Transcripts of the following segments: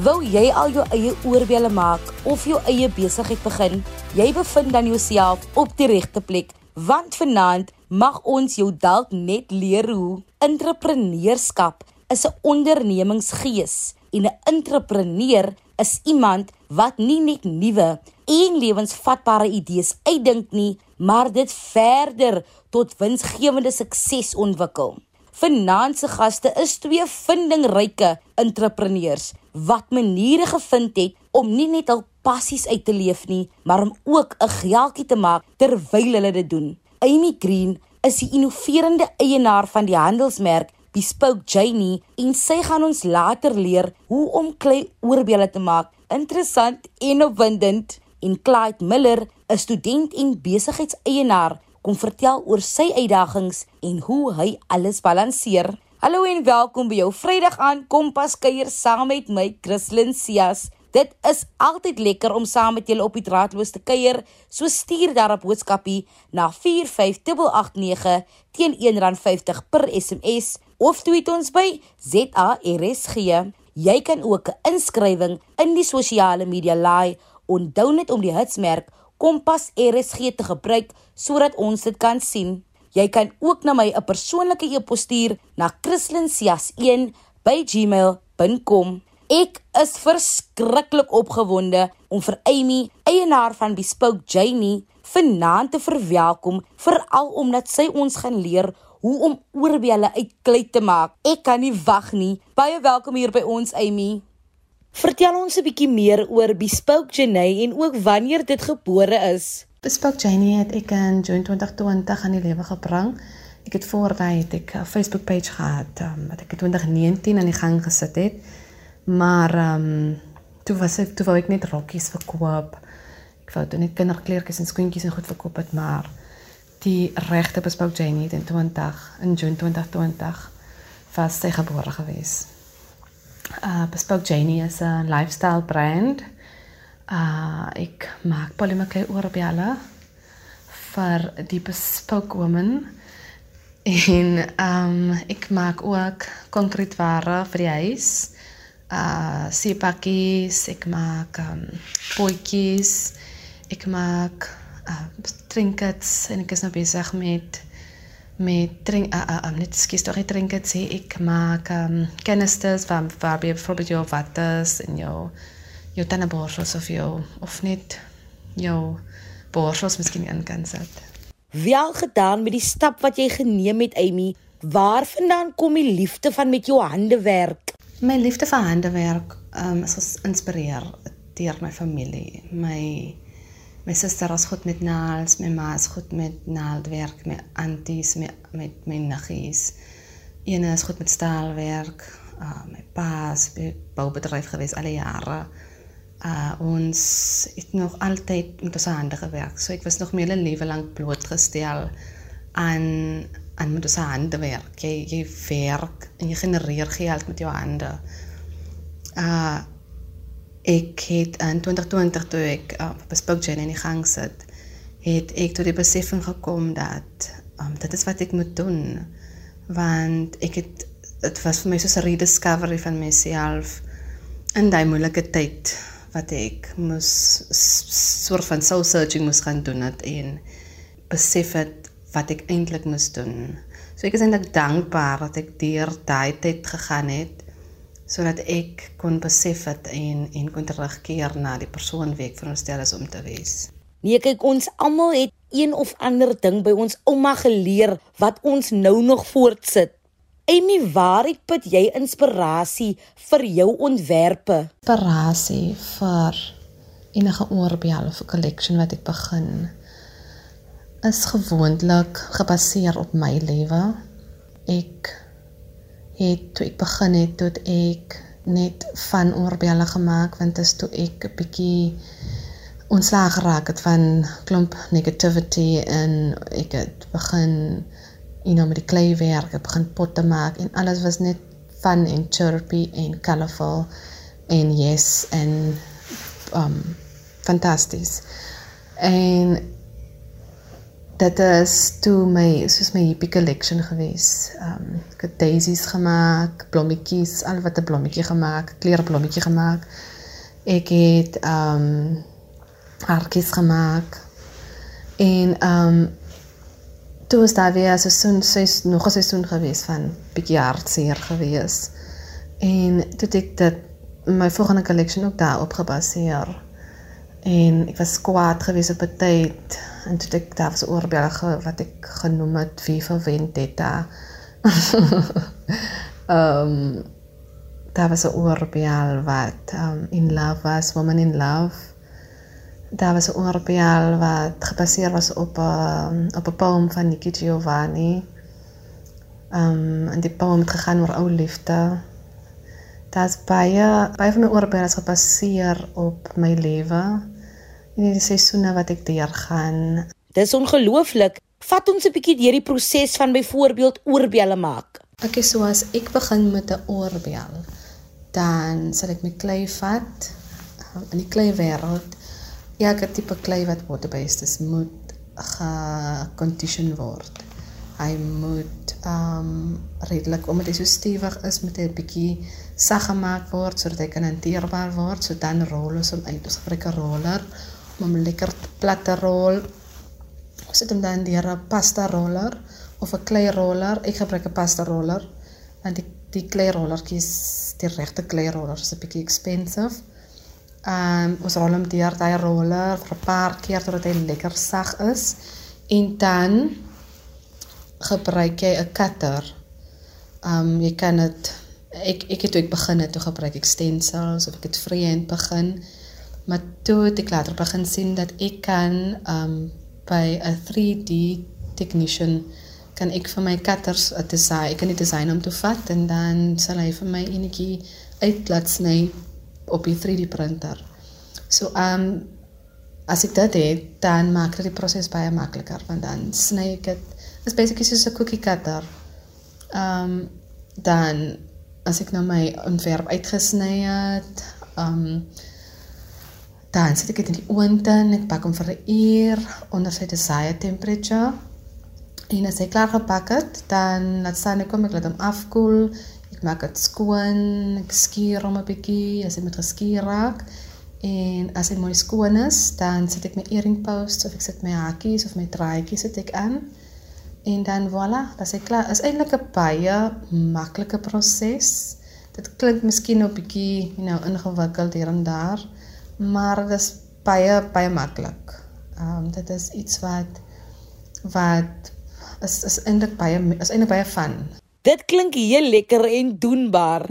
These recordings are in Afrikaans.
Wou jy al jou eie oorbelle maak of jou eie besigheid begin? Jy bevind dan jouself op die regte plek, want vanaand mag ons jou dalk net leer hoe entrepreneurskap is 'n ondernemingsgees en 'n entrepreneur is iemand wat nie net nuwe en lewensvatbare idees uitdink nie, maar dit verder tot winsgewende sukses ontwikkel. Vanaand se gaste is twee vindingryke entrepreneurs wat maniere gevind het om nie net hul passies uit te leef nie, maar om ook 'n geldjie te maak terwyl hulle dit doen. Amy Green is die innoverende eienaar van die handelsmerk Bespoke Janie en sy gaan ons later leer hoe om klei oorbelle te maak. Interessant en opwindend. En Clyde Miller, 'n student en besigheidseienaar, kom vertel oor sy uitdagings en hoe hy alles balanseer. Hallo en welkom by jou Vrydag aan Kompas kuier saam met my Christlyn Cias. Dit is altyd lekker om saam met julle op die draadloos te kuier. So stuur daarop boodskapie na 45889 teen R1.50 per SMS of tweet ons by ZARSG. Jy kan ook 'n inskrywing in die sosiale media laai. Onthou net om die hitsmerk Kompas RSG te gebruik sodat ons dit kan sien. Jy kan ook na my 'n persoonlike e-pos stuur na christlyn.cias1@gmail.com. Ek is verskriklik opgewonde om vir Amy, eienaar van Bespoke Janie, vanaand te verwelkom, veral omdat sy ons gaan leer hoe om oorbelle uit klei te maak. Ek kan nie wag nie. Baie welkom hier by ons Amy. Vertel ons 'n bietjie meer oor Bespoke Janie en ook wanneer dit gebore is. Bespoke Janie het ek in June 2020 aan die lewe gebring. Ek het voor daai het ek 'n Facebook page gehad um, wat ek in 2019 aan die gang gesit het. Maar ehm um, toe was ek toe wou ek net rokkies verkoop. Ek wou net kinderkleertjies en skoentjies en goed verkoop het, maar die regte bespoke Janie in 20 in June 2020 was sy gebore gewees. Uh bespoke Janie is 'n lifestyle brand. Uh ek maak polymerklei oorbelle vir die bespoke woman en um ek maak ook konkreetware vir die huis. Uh sipakkies, ek maak um potjies, ek maak uh, trinkets en ek is nou besig met met drink uh, uh, um, net skies tog trinkets sê ek maak um, canisters van waar jy byvoorbeeld jou waters en jou jou tandeborsels of jou of net jou borsels miskien in kan sit. Wel gedaan met die stap wat jy geneem het Amy. Waar vandaan kom die liefde van met jou hande werk? My liefde vir hande werk um, is geïnspireer deur my familie. My my suster is goed met naels, my ma is goed met naaldwerk, my aunties met met my niggies. Eene is goed met staalwerk. Uh my pa is by boubedryf gewees al die jare. Uh ons het nog altyd met ons hande gewerk. So ek was nog my hele lewe lank blootgestel aan aan met ons hande werk. Jy jy werk en jy genereer geld met jou hande. Uh ek het in 2020 toe ek uh, bespook Jane in die gang sit, het ek tot die besefing gekom dat um, dit is wat ek moet doen want ek het dit was vir my soos 'n rediscovery van myself in daai moeilike tyd wat ek moes soort van soul searching moes gaan doen het en besef het wat ek eintlik moes doen. So ek is eintlik dankbaar dat ek deur daai tyd gegaan het sodat ek kon besef het en en kon terugkeer na die persoon wie ek veronderstel is om te wees. Nee, kyk ons almal het een of ander ding by ons ouma geleer wat ons nou nog voortsit. Amy, waar het put jy inspirasie vir jou ontwerpe? Inspirasie vir enige oorbel of 'n collection wat ek begin is gewoonlik gebaseer op my lewe. Ek het toe ek begin het tot ek net van oorbelle gemaak want dit is toe ek 'n bietjie ontslaag geraak het van klomp negativity en ek het begin you know met die kleiwerk begin potte maak en alles was net fun en chirpy en colorful en yes en um fantasties en dit is toe my soos my hippie collection gewees. Um, ek het daisies gemaak, blommetjies, al wat 'n blommetjie gemaak, kleurblommetjie gemaak. Ek het um, hartjies gemaak. En um, toe was daar weer 'n seisoen, ses nog 'n seisoen gewees van bietjie hartseer gewees. En toe het ek dit my volgende collection ook daarop gebaseer. En ek was kwaad geweest op 'n tyd en toe ek daar was oorbelge wat ek genoem het wie vir Vendetta. Ehm um, daar was 'n oorbel wat um, in love was, woman in love. Daar was 'n oorbel wat gebaseer was op 'n um, op 'n poem van Nikki Giovanni. Ehm um, en die poem het gegaan oor ou liefde. Daar's baie baie van my oorbelle is gebaseer op my lewe en die seisoene wat ek deurgaan. Dis ongelooflik. Vat ons 'n bietjie deur die proses van byvoorbeeld oorbelle maak. Okay, so as ek begin met 'n oorbel, dan sal ek my klei vat in die klei wêreld. Elke tipe klei wat water-based is, moet gecondition word. Hy moet um, redelik omdat hy so stewig is, moet hy 'n bietjie sag gemaak word sodat hy kan hanteerbaar word. So dan rol ons hom uit. Ons gebruik 'n roller om hom lekker plat te rol. Ons sit dan deur 'n pasta roller of 'n klei roller. Ek gebruik 'n pasta roller want die die klei rollertjies, die regte klei roller is 'n bietjie expensive. Ehm um, ons rol hom deur daai roller vir 'n paar keer totdat hy lekker sag is. En dan gebruik jy 'n cutter. Ehm um, jy kan dit ek ek het toe ek begin het toe gebruik ek stencils of ek het freehand begin. Maar toe het ek later begin sien dat ek kan um by 'n 3D technician kan ek vir my cutters 'n design ek kan die design om te vat en dan sal hy vir my enetjie uitlaat sny op die 3D printer. So um as ek dit het, dan maak dit die proses baie makliker want dan sny ek dit is basically soos 'n cookie cutter. Um dan as ek nou my ontwerp uitgesny het, um dan sit ek dit in die oond in, ek bak hom vir 'n uur onder sy desired temperature. En as hy klaar gepak het, dan laat staan ek hom, ek laat hom afkoel. Maak dit skoon, ek skuur hom 'n bietjie as hy moet geskuur raak. En as hy mooi skoon is, dan sit ek my earring posts of ek sit my hakies of my draadjies sit ek aan. En dan voilà, dat is klaar. is eintlik 'n baie maklike proses. Dit klink miskien 'n bietjie, you know, ingewikkeld hier en daar, maar dit is baie baie maklik. Ehm um, dit is iets wat wat is is eintlik baie is eintlik baie fun. Dit klink heel lekker en doenbaar.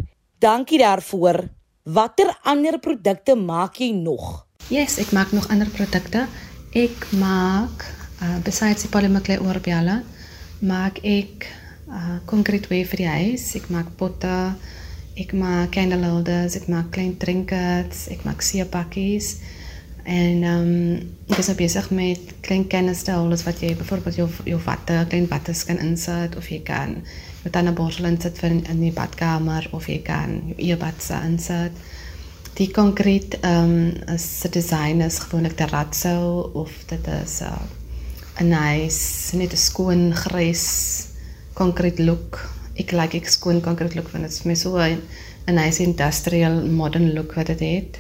Dankie daarvoor. Watter ander produkte maak jy nog? Yes, ek maak nog ander produkte. Ek maak uh besides die polymer oorbelle, maak ek uh konkrete weer vir die huis. Ek maak potte, ek maak candle holders, ek maak klein trinkets, ek maak seepakkies. En um, ek is besig met klein canister holders wat jy byvoorbeeld jou jou watte, klein wattes kan insit of jy kan met 'n borsel insit vir in die badkamer of jy kan jou earbuds insit. Die konkrete ehm um, is se design is gewoonlik terrazzo of dit is 'n uh, nice, net 'n skoon grys concrete look. Ek like ek skoon concrete look want dit is vir my so 'n nice industrial modern look wat dit het.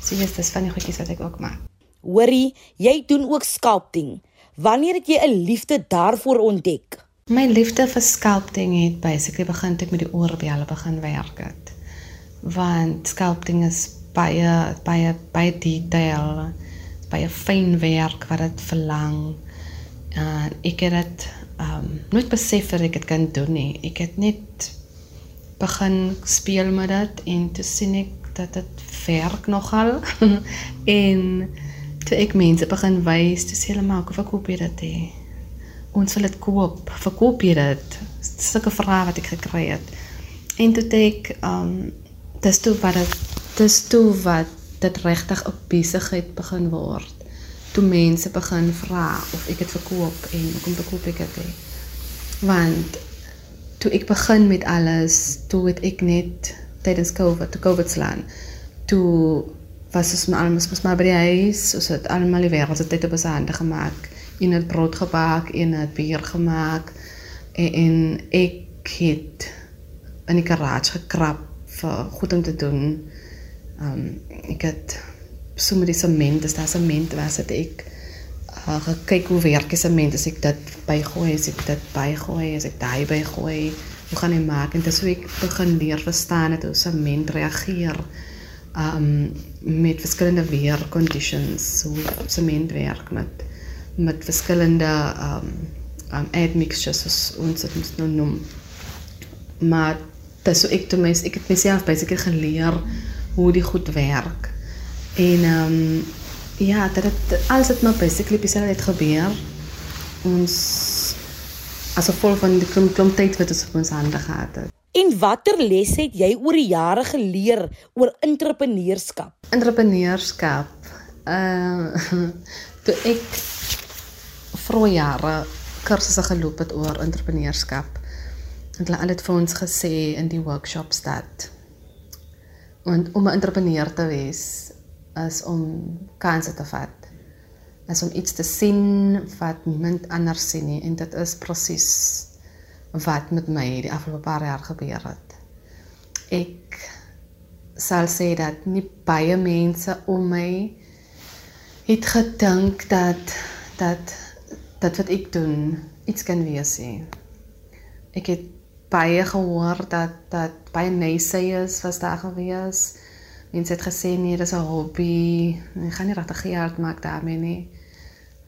So dis dis van die goedjies wat ek ook maak. Hoorie, jy doen ook sculpting. Wanneer het jy 'n liefde daarvoor ontdek? My liefde vir sculpting het basically begin toe ek met die oorbelle begin werk het. Want sculpting is baie baie baie detail, baie fyn werk wat dit verlang. En ek het dit ehm um, nooit besef dat ek dit kan doen nie. Ek het net begin speel met dit en toe sien ek dat dit werk nogal. en toe ek mense begin wys, toe sê hulle maar, "Hoe verkoop jy dit?" He? Ons wil dit koop. Verkoop jy dit? Sulke vrae wat ek gekry het. En toe ek um, dis toe wat dit dis toe wat dit regtig 'n besigheid begin word toe mense begin vra of ek dit verkoop en hoekom verkoop ek dit? Want toe ek begin met alles, toe het ek net tydens COVID, toe COVID slaan, toe was ons almal mos maar by die huis, ons het almal die wêreld se tyd op ons hande gemaak. En het brood gebak en het bier gemaak en, en ek het in die garage gekrap vir goed om te doen. Um ek het so met die sement, dis daar sement was dit ek uh, gekyk hoe werk die sement. As ek dit bygooi, as ek dit bygooi, as ek daai bygooi, hoe gaan hy maak? En dis hoe ek begin leer verstaan het hoe sement reageer um met verskillende weer conditions, hoe sement werk met met verskillende um um add mixtures soos ons dit nou noem. Maar dis so ek toe mens ek het myself basically geleer hoe die goed werk. En um ja, dat het alles het maar basically dieselfde het gebeur. Ons as gevolg van die klomp klomp tyd wat ons op ons hande gehad het. En watter les het jy oor die jare geleer oor entrepreneurskap? Entrepreneurskap. Uh toe ek vroeë jare kursusse geloop het oor entrepreneurskap. Het hulle al dit vir ons gesê in die workshops dat want om 'n entrepreneur te wees is om kansse te vat. Is om iets te sien wat niemand anders sien nie en dit is presies wat met my die afgelope paar jaar gebeur het. Ek sal sê dat nie baie mense om my het gedink dat dat dat wat ek doen iets kan wees nie. Ek het baie gehoor dat dat baie naysayers was daar gewees. Mense het gesê nee, dis 'n hobby. Ek gaan nie regtig geld maak daarmee nie.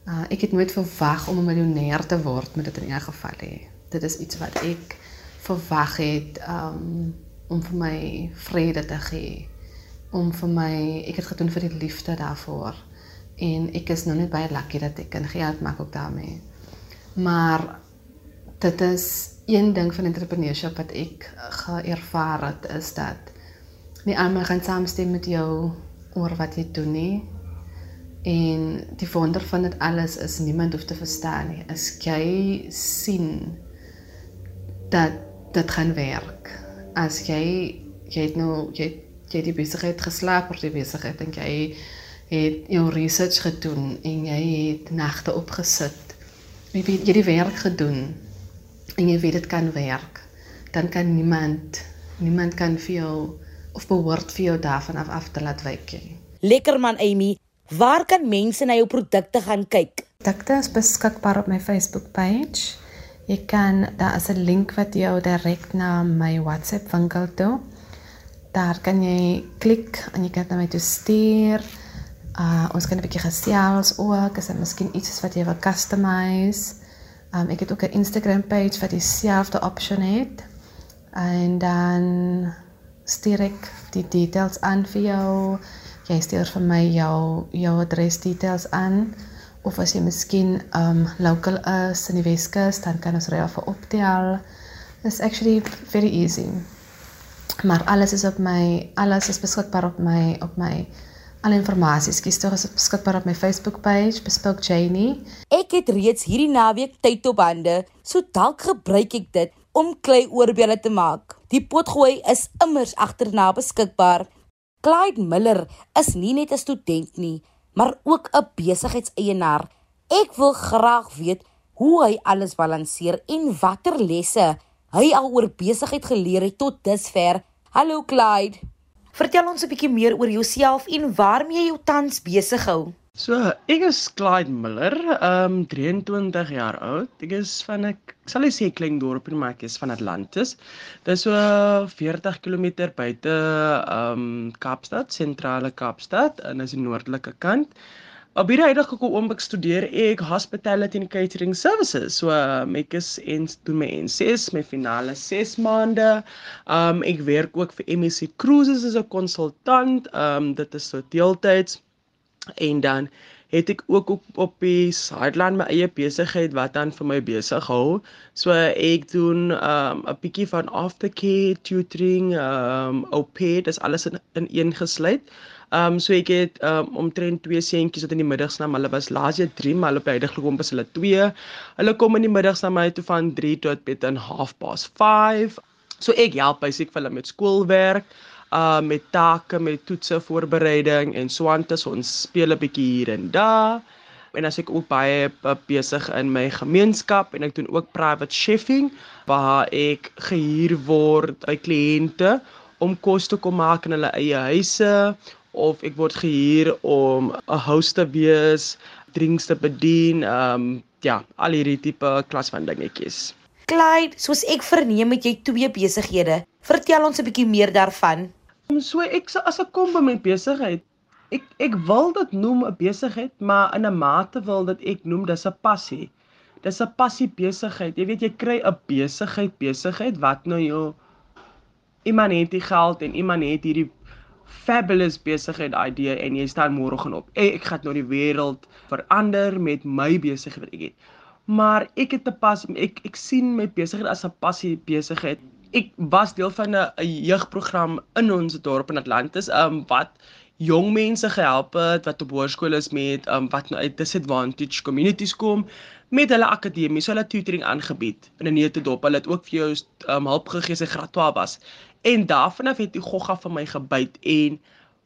Uh, ek het nooit verwag om 'n miljonair te word met dit in elk geval hê. Dit is iets wat ek verwag het um, om vir my vrede te gee. Om vir my ek het gedoen vir die liefde daarvoor en ek is nou net baie lucky dat ek kan geld maak ook daarmee. Maar dit is een ding van entrepreneurship wat ek geervaar het is dat nie almal gaan saamstem met jou oor wat jy doen nie. En die wonder van dit alles is niemand hoef te verstaan nie. As jy sien dat dit gaan werk. As jy jy het nou jy jy die besigheid geslaap oor die besigheid en jy het jou research gedoen en jy het nagte opgesit. Jy het jy die werk gedoen en jy weet dit kan werk. Dan kan niemand niemand kan vir jou of behoort vir jou daarvan af af te laat wyk nie. Lekker man Amy, waar kan mense na jou produkte gaan kyk? Produkte is beskikbaar op my Facebook page. Jy kan daar is 'n link wat jou direk na my WhatsApp winkel toe. Daar kan jy klik en jy kan na my toe stuur. Uh ons kan 'n bietjie gesels ook, as dit miskien iets is wat jy wil customize. Um ek het ook 'n Instagram page wat dieselfde option het. En dan stuur ek die details aan vir jou. Jy stuur vir my jou jou adres details aan of as jy miskien um local is in die Weskus, dan kan ons ry vir optel. It's actually very easy. Maar alles is op my alles is beskikbaar op my op my Alle inligting skies tog is beskikbaar op my Facebook page, Bespook Janie. Ek het reeds hierdie naweek tyd op hande, so dalk gebruik ek dit om klei oorbelle te maak. Die potgooi is immers agterna beskikbaar. Clyde Miller is nie net 'n student nie, maar ook 'n besigheidseienaar. Ek wil graag weet hoe hy alles balanseer en watter lesse hy al oor besigheid geleer het tot dusver. Hallo Clyde. Vertel ons 'n bietjie meer oor jouself en waarmee jy jou tans besig hou. So, ek is Clyde Miller, um 23 jaar oud. Ek is van 'n ek sal nie sê klein dorpie maar ek is van Atlantis. Dit is so 40 km buite um Kaapstad, sentrale Kaapstad, en is die noordelike kant. Op hierdie huidige gekom om ek studeer ek hospitality and catering services. So um, ek is en doen my N6, my finale 6 maande. Um ek werk ook vir MSC Cruises as 'n konsultant. Um dit is so deeltyds. En dan het ek ook op, op die sideline my eie besigheid wat dan vir my besig hou. So ek doen um 'n bietjie van aftercare, tutoring, um OP, dis alles in in een gesluit. Ehm um, so ek het ehm um, omtrent twee seentjies wat in die middags na hulle was laas jy 3 maar op huidige kom pas hulle 2. Hulle kom in die middags na my toe van 3 tot bet en half past 5. So ek help basies vir hulle met skoolwerk, uh met take, met toetse voorbereiding en so aan te so ons speel 'n bietjie hier en daar. en as ek ook baie besig in my gemeenskap en ek doen ook private chefing waar ek gehuur word by kliënte om kos te kom maak in hulle eie huise of ek word gehuur om 'n host te wees, drinks te bedien, ehm um, ja, al hierdie tipe klas van dingetjies. Clyde, soos ek verneem het jy twee besighede. Vertel ons 'n bietjie meer daarvan. So ek as ek kom by my besigheid, ek ek wil dit noem 'n besigheid, maar in 'n mate wil dit ek noem dis 'n passie. Dis 'n passie besigheid. Jy weet jy kry 'n besigheid besigheid wat nou jou iemand het die geld en iemand het hierdie fabulous besigheid idee en jy staan môre op. Hey, ek gaan nou die wêreld verander met my besigheid wat ek het. Maar ek het 'n passie. Ek ek sien my besigheid as 'n passie besigheid. Ek was deel van 'n jeugprogram in ons dorp in Atlantis, um wat jong mense gehelp het wat op hoërskool is met um, wat nou uit disadvantaged communities kom met hulle akademie, so hulle tutoring aangebied in 'n neutedop. Hulle het ook vir jou um, hulp gegee as jy graad 12 was. En daarvan af het die gogga van my gebyt en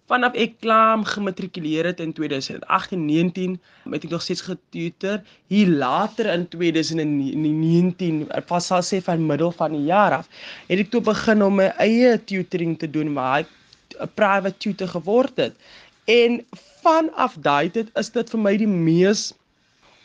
vanaf ek klaar gematrikuleer het in 2018-19 het ek nog steeds getutor. Hier later in 2019, pas sal sê van middel van die jaar af, het ek toe begin om my eie tutoring te doen, maar ek 'n private tutor geword het. En vanaf daai tyd is dit vir my die mees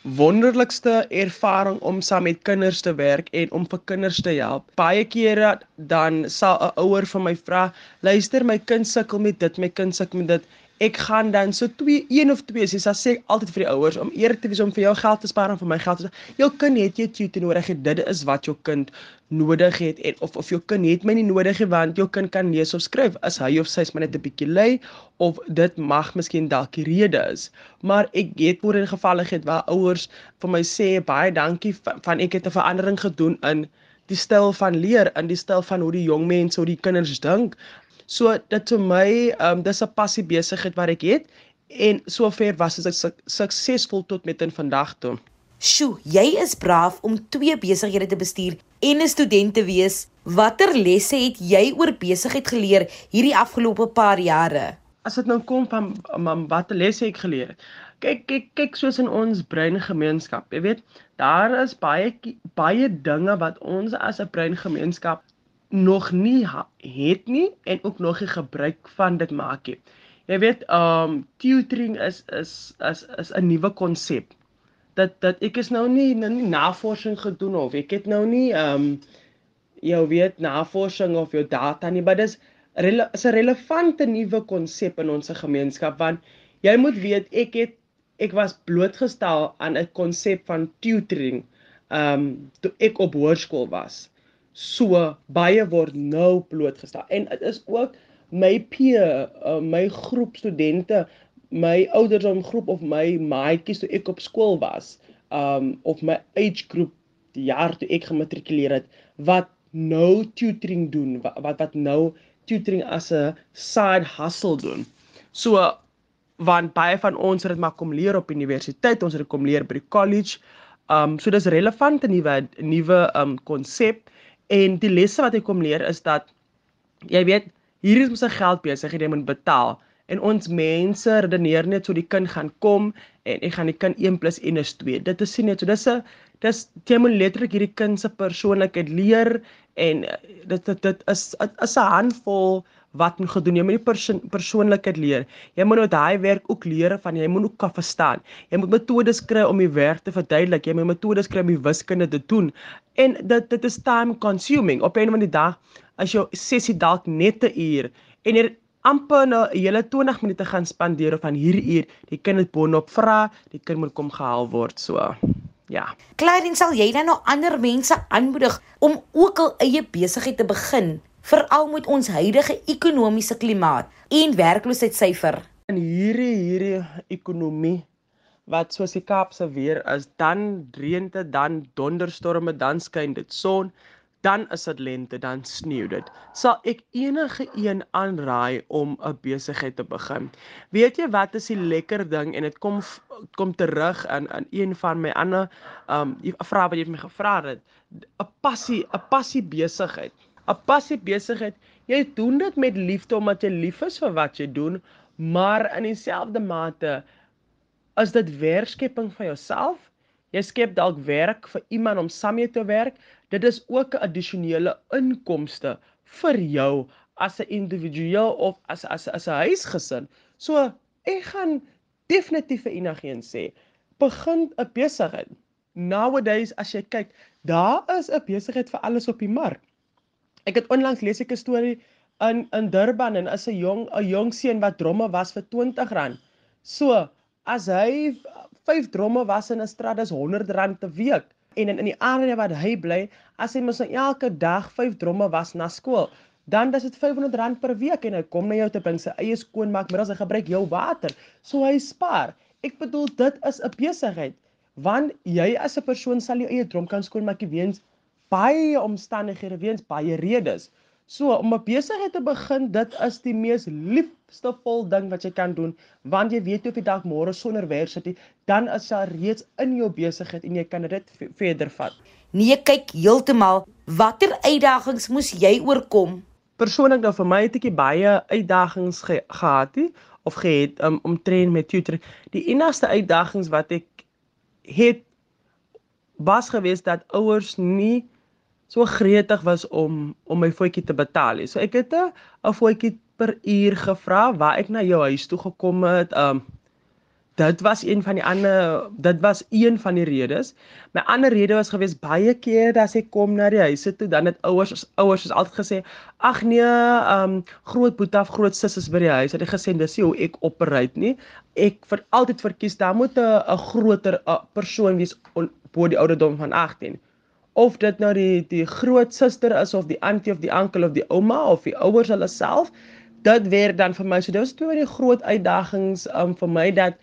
wonderlikste ervaring om saam met kinders te werk en om vir kinders te help. Baie kere dan sal 'n ouer vir my vra, "Luister, my kind sukkel met dit, my kind sukkel met dit." Ek gaan dan so 2 1 of 2 sê, sê ek altyd vir die ouers om eerlik te wees om vir jou geld te spaar en vir my geld te. Jou kind het jy tutor nodig, dit is wat jou kind nodig het en of of jou kind het my nie nodig het want jou kind kan lees of skryf as hy of sy is maar net 'n bietjie lui of dit mag miskien dalk die rede is maar ek het oor in gevalle gehad waar ouers vir my sê baie dankie van, van ek het 'n verandering gedoen in die styl van leer in die styl van hoe die jong mense hoe die kinders dink so dit vir my um, dis 'n passie besigheid wat ek het en sover was dit su suksesvol tot met in vandag toe Sjoe, jy is braaf om twee besighede te bestuur en 'n student te wees. Watter lesse het jy oor besigheid geleer hierdie afgelope paar jare? As dit nou kom van, van watter lesse ek geleer het. Kyk, kyk, kyk soos in ons breingemeenskap. Jy weet, daar is baie baie dinge wat ons as 'n breingemeenskap nog nie het nie en ook nog nie gebruik van dit maak nie. Jy weet, um tutoring is is is is 'n nuwe konsep dat dat ek is nou nie nou nie navorsing gedoen of ek het nou nie um, jy weet navorsing of jou data nie, maar dis is 'n relevante nuwe konsep in ons gemeenskap want jy moet weet ek het ek was blootgestel aan 'n konsep van tutoring um, toe ek op hoërskool was. So baie word nou blootgestel en dit is ook my peer, uh, my groep studente my ouderdomgroep of my maatjies toe ek op skool was, um of my age group die jaar toe ek gematrikuleer het wat nou tutoring doen, wat wat, wat nou tutoring as 'n side hustle doen. So want baie van ons het dit maar kom leer op universiteit, ons het dit kom leer by die college. Um so dis relevant 'n nuwe nuwe um konsep en die lesse wat ek kom leer is dat jy weet hier is mos 'n geld besig jy moet betaal en ons mense redeneer net so die kind gaan kom en ek gaan die kind 1 + 1 is 2. Dit is net so dis 'n dis jy moet letterlik hierdie kind se persoonlikheid leer en eh, dit dit dit is 'n handvol wat moet gedoen. Jy moet die persoon persoonlikheid leer. Jy moet nou daai werk ook leer van jy moet ook kan verstaan. Jy moet metodes kry om die werk te verduidelik. Jy moet metodes kry om die wiskunde te doen. En dit dit is time consuming. Op 'n van die dag as jou sessie dalk net 'n uur en jy amper 'n nou hele 20 minute gaan spandeer van hierdie uur. Die kind het boonop vra, die kind moet kom gehaal word so. Ja. Klein sal jy dan nou ander mense aanmoedig om ook al eie besigheid te begin, veral met ons huidige ekonomiese klimaat en werkloosheidsyfer. In hierdie hierdie ekonomie wat soos die Kaapse weer is, dan reën dit, dan donderstorme, dan skyn dit son dan is dit lente, dan sneeu dit. Sal ek enige een aanraai om 'n besigheid te begin. Weet jy wat is die lekker ding en dit kom kom terug in in een van my ander um 'n vraag wat jy my gevra het, 'n passie, 'n passie besigheid. 'n Passie besigheid, jy doen dit met liefde omdat jy lief is vir wat jy doen, maar in dieselfde mate is dit werkskepping vir jouself. Jy skep dalk werk vir iemand om saam mee te werk. Dit is ook 'n addisionele inkomste vir jou as 'n individueel of as as as 'n huisgesin. So ek gaan definitief vir enigiemand sê, begin 'n besigheid. Nowadays as jy kyk, daar is 'n besigheid vir alles op die mark. Ek het onlangs lees ek 'n storie in in Durban en is 'n jong 'n jong seun wat dromme was vir R20. So, as hy 5 dromme was in 'n straat, dis R100 'n week. En in in die area waar hy bly, as hy mos nou elke dag 5 dromme was na skool, dan dis dit R500 per week en hy kom na jou te bring sy eie skoonmaak middels hy gebruik jou water. So hy spaar. Ek bedoel dit is 'n besigheid want jy as 'n persoon sal jou eie drom kan skoonmaak weens baie omstandighede, weens baie redes. So om 'n besigheid te begin, dit is die mees liefste vol ding wat jy kan doen, want jy weet jy dalk môre sonder werk sit, dan is jy reeds in jou besigheid en jy kan dit verder vat. Nee, kyk heeltemal, watter uitdagings moes jy oorkom? Persoonlik nou vir my het ek baie uitdagings ge gehad nie of gehet um, om train met tutor. Die enigste uitdagings wat ek het was gewees dat ouers nie so gretig was om om my voetjie te betaal nie. So ek het 'n 'n voetjie per uur gevra waar ek na jou huis toe gekom het. Um dit was een van die ander dit was een van die redes. My ander rede was gewees baie keer as ek kom na die huise toe dan het ouers ouers het altyd gesê ag nee, um groot boetie of groot susses by die huis. Het hy gesê dis hoe ek operate nie. Ek vir altyd verkies daar moet 'n groter a, persoon wees bo die ouderdom van 18 of dit nou die die groot suster is of die auntie of die oom of die ouma of die ouers hulle self dit werk dan vir my. So dit was twee van die groot uitdagings um vir my dat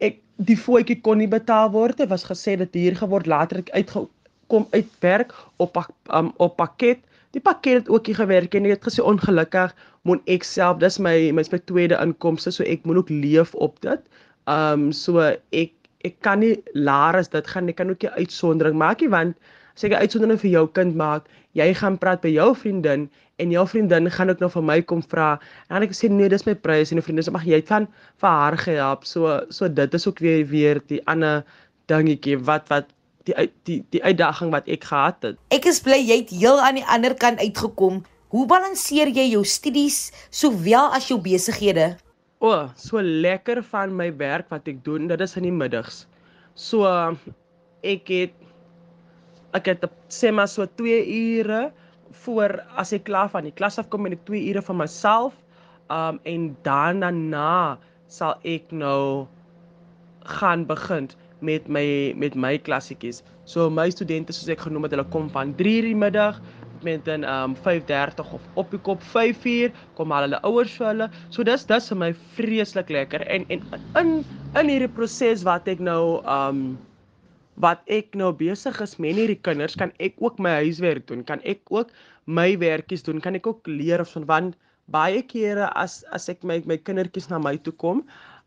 ek die voetjie kon nie betaal word dit was gesê dit hier geword later ek uitgekom uit werk op um, op pakket. Die pakket het ook nie gewerk en ek het gesê ongelukkig moet ek self dis my my my tweede inkomste so ek moet ook leef op dit. Um so ek ek kan nie laer as dit gaan ek kan ook nie uitsondering maak nie want seker uitsondering vir jou kind maak. Jy gaan praat by jou vriendin en jou vriendin gaan ook nou vir my kom vra. En dan ek sê nee, dis my prys en die vriendin sê mag jy kan vir haar gehelp. So so dit is ook weer weer die ander dingetjie wat wat die die die uitdaging wat ek gehad het. Ek is bly jy het heel aan die ander kant uitgekom. Hoe balanseer jy jou studies sowel as jou besighede? O, oh, so lekker van my werk wat ek doen, dit is in die middags. So ek het ek het sê maar so 2 ure voor as ek klaar van die klas af kom en ek 2 ure vir myself um en dan daarna sal ek nou gaan begin met my met my klassietjies. So my studente soos ek genoem het, hulle kom van 3 uur die middag met dan um 5:30 of op die kop 5 uur kom al hulle ouers vir hulle. So dis dis vir my vreeslik lekker en en in in hierdie proses wat ek nou um wat ek nou besig is met hierdie kinders, kan ek ook my huiswerk doen, kan ek ook my werkies doen, kan ek ook leer of van want baie kere as as ek my my kindertjies na my toe kom,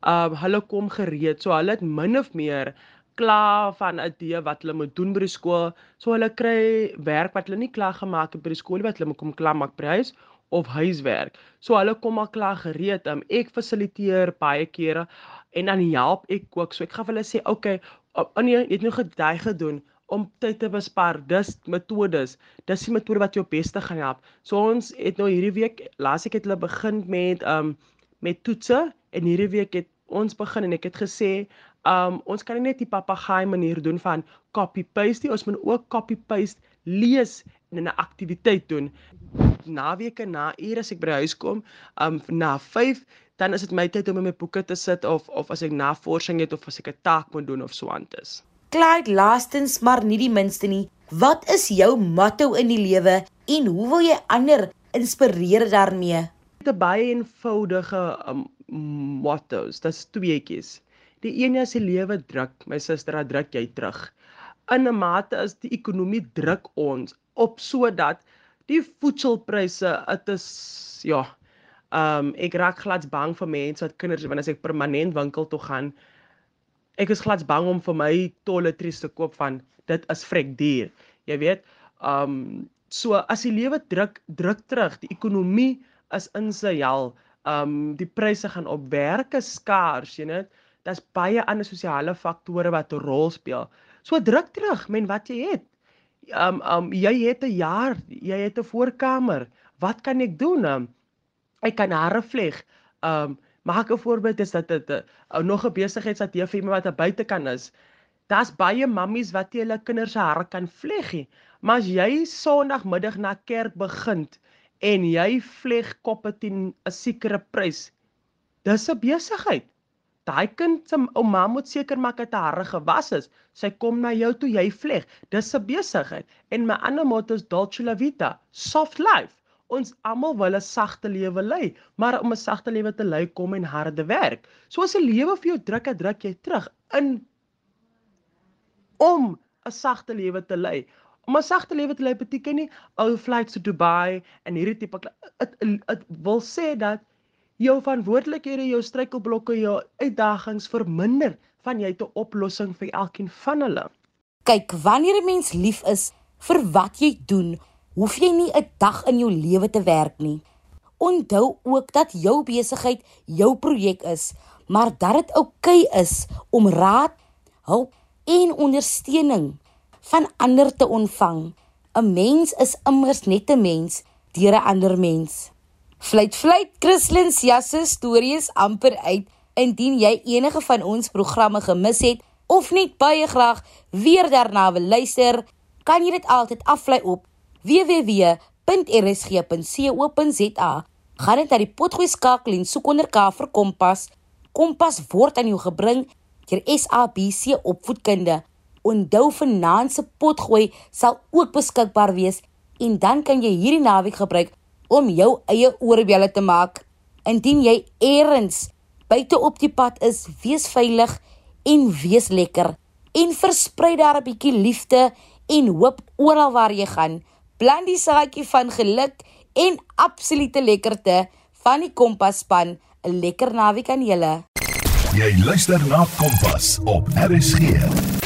uh hulle kom gereed, so hulle het min of meer klaar van 'n idee wat hulle moet doen by die skool. So hulle kry werk wat hulle nie klaar gemaak het by die skool wat hulle moet kom klaar maak by huis of huiswerk. So hulle kom al klaar gereed. Um, ek fasiliteer baie kere en dan help ek ook. So ek gaan vir hulle sê, "Oké, okay, oh nee, jy het nou gedai gedoen om tyd te bespaar. Dis metodes. Dis die metode wat jou beste gaan help. So ons het nou hierdie week, laas ek het hulle begin met um met toetse en hierdie week het ons begin en ek het gesê um ons kan nie net die papegaai manier doen van copy paste nie. Ons moet ook copy paste lees en 'n aktiwiteit doen. Naweke na ure as ek by huis kom, um na 5 dan is dit my tyd om in my boeke te sit of of as ek navorsing het of as ek 'n taak moet doen of so aantes. Clyde laastens maar nie die minste nie. Wat is jou motto in die lewe en hoe wil jy ander inspireer daarmee? Dit is baie eenvoudige um, motto's. Dit's tweeetjies. Die een is die lewe druk, my suster, dat druk jy terug. In 'n mate is die ekonomie druk ons op sodat die voedselpryse, dit is ja, Um ek raak glad bang vir mense wat kinders wanneer as ek permanent winkel toe gaan. Ek is glad bang om vir my toiletries te koop van dit is vrek duur. Jy weet, um so as die lewe druk druk terug, die ekonomie is in sy hel. Um die pryse gaan op werke skaars, jy weet. Daar's baie ander sosiale faktore wat 'n rol speel. So druk terug men wat jy het. Um um jy het 'n jaar, jy het 'n voorkamer. Wat kan ek doen? Um, ek kan hare vleg. Um maak 'n voorbeeld is dat dit uh, nog 'n besigheid wat jy vir iemand wat buite kan is. Daar's baie mammies wat jy hulle kinders se hare kan vleg. Maar as jy Sondagmiddag na kerk begin en jy vleg koppe teen 'n sekere prys, dis 'n besigheid. Daai kind se ouma moet seker maak dat hare gewas is. Sy kom na jou toe, jy vleg. Dis 'n besigheid. En my ander motto is Dolce La Vita, soft life. Ons almal wil 'n sagte lewe lei, maar om 'n sagte lewe te lei kom en harde werk. So as 'n lewe vir jou druk, druk jy terug in om 'n sagte lewe te lei. Om 'n sagte lewe te lei beteken nie ou flights to Dubai en hierdie tipe dit wil sê dat jou verantwoordelikhede, jou struikelblokke, jou uitdagings verminder van jy 'n oplossing vir elkeen van hulle. Kyk, wanneer 'n mens lief is vir wat jy doen, hoef jy nie 'n dag in jou lewe te werk nie. Onthou ook dat jou besigheid jou projek is, maar dat dit oukei okay is om raad, hulp en ondersteuning van ander te ontvang. 'n Mens is immers net 'n mens deur 'n ander mens. Fluit fluit Christlyn se storie is amper uit. Indien jy enige van ons programme gemis het of net baie graag weer daarna wil luister, kan jy dit altyd aflaai op www.rsg.co.za. Gaan net na die potgooi skakel en soek onder K vir Kompas. Kompas word aan jou gebring deur SABC Opvoedkunde. Onthou vanaand se potgooi sal ook beskikbaar wees en dan kan jy hierdie naweek gebruik om jou eie oorbelle te maak. Indien jy eers buite op die pad is, wees veilig en wees lekker en versprei daar 'n bietjie liefde en hoop oral waar jy gaan plant die saadjie van geluk en absolute lekkerte van die Kompas span. 'n Lekker naweek aan julle. Jy luister na Kompas op RSG.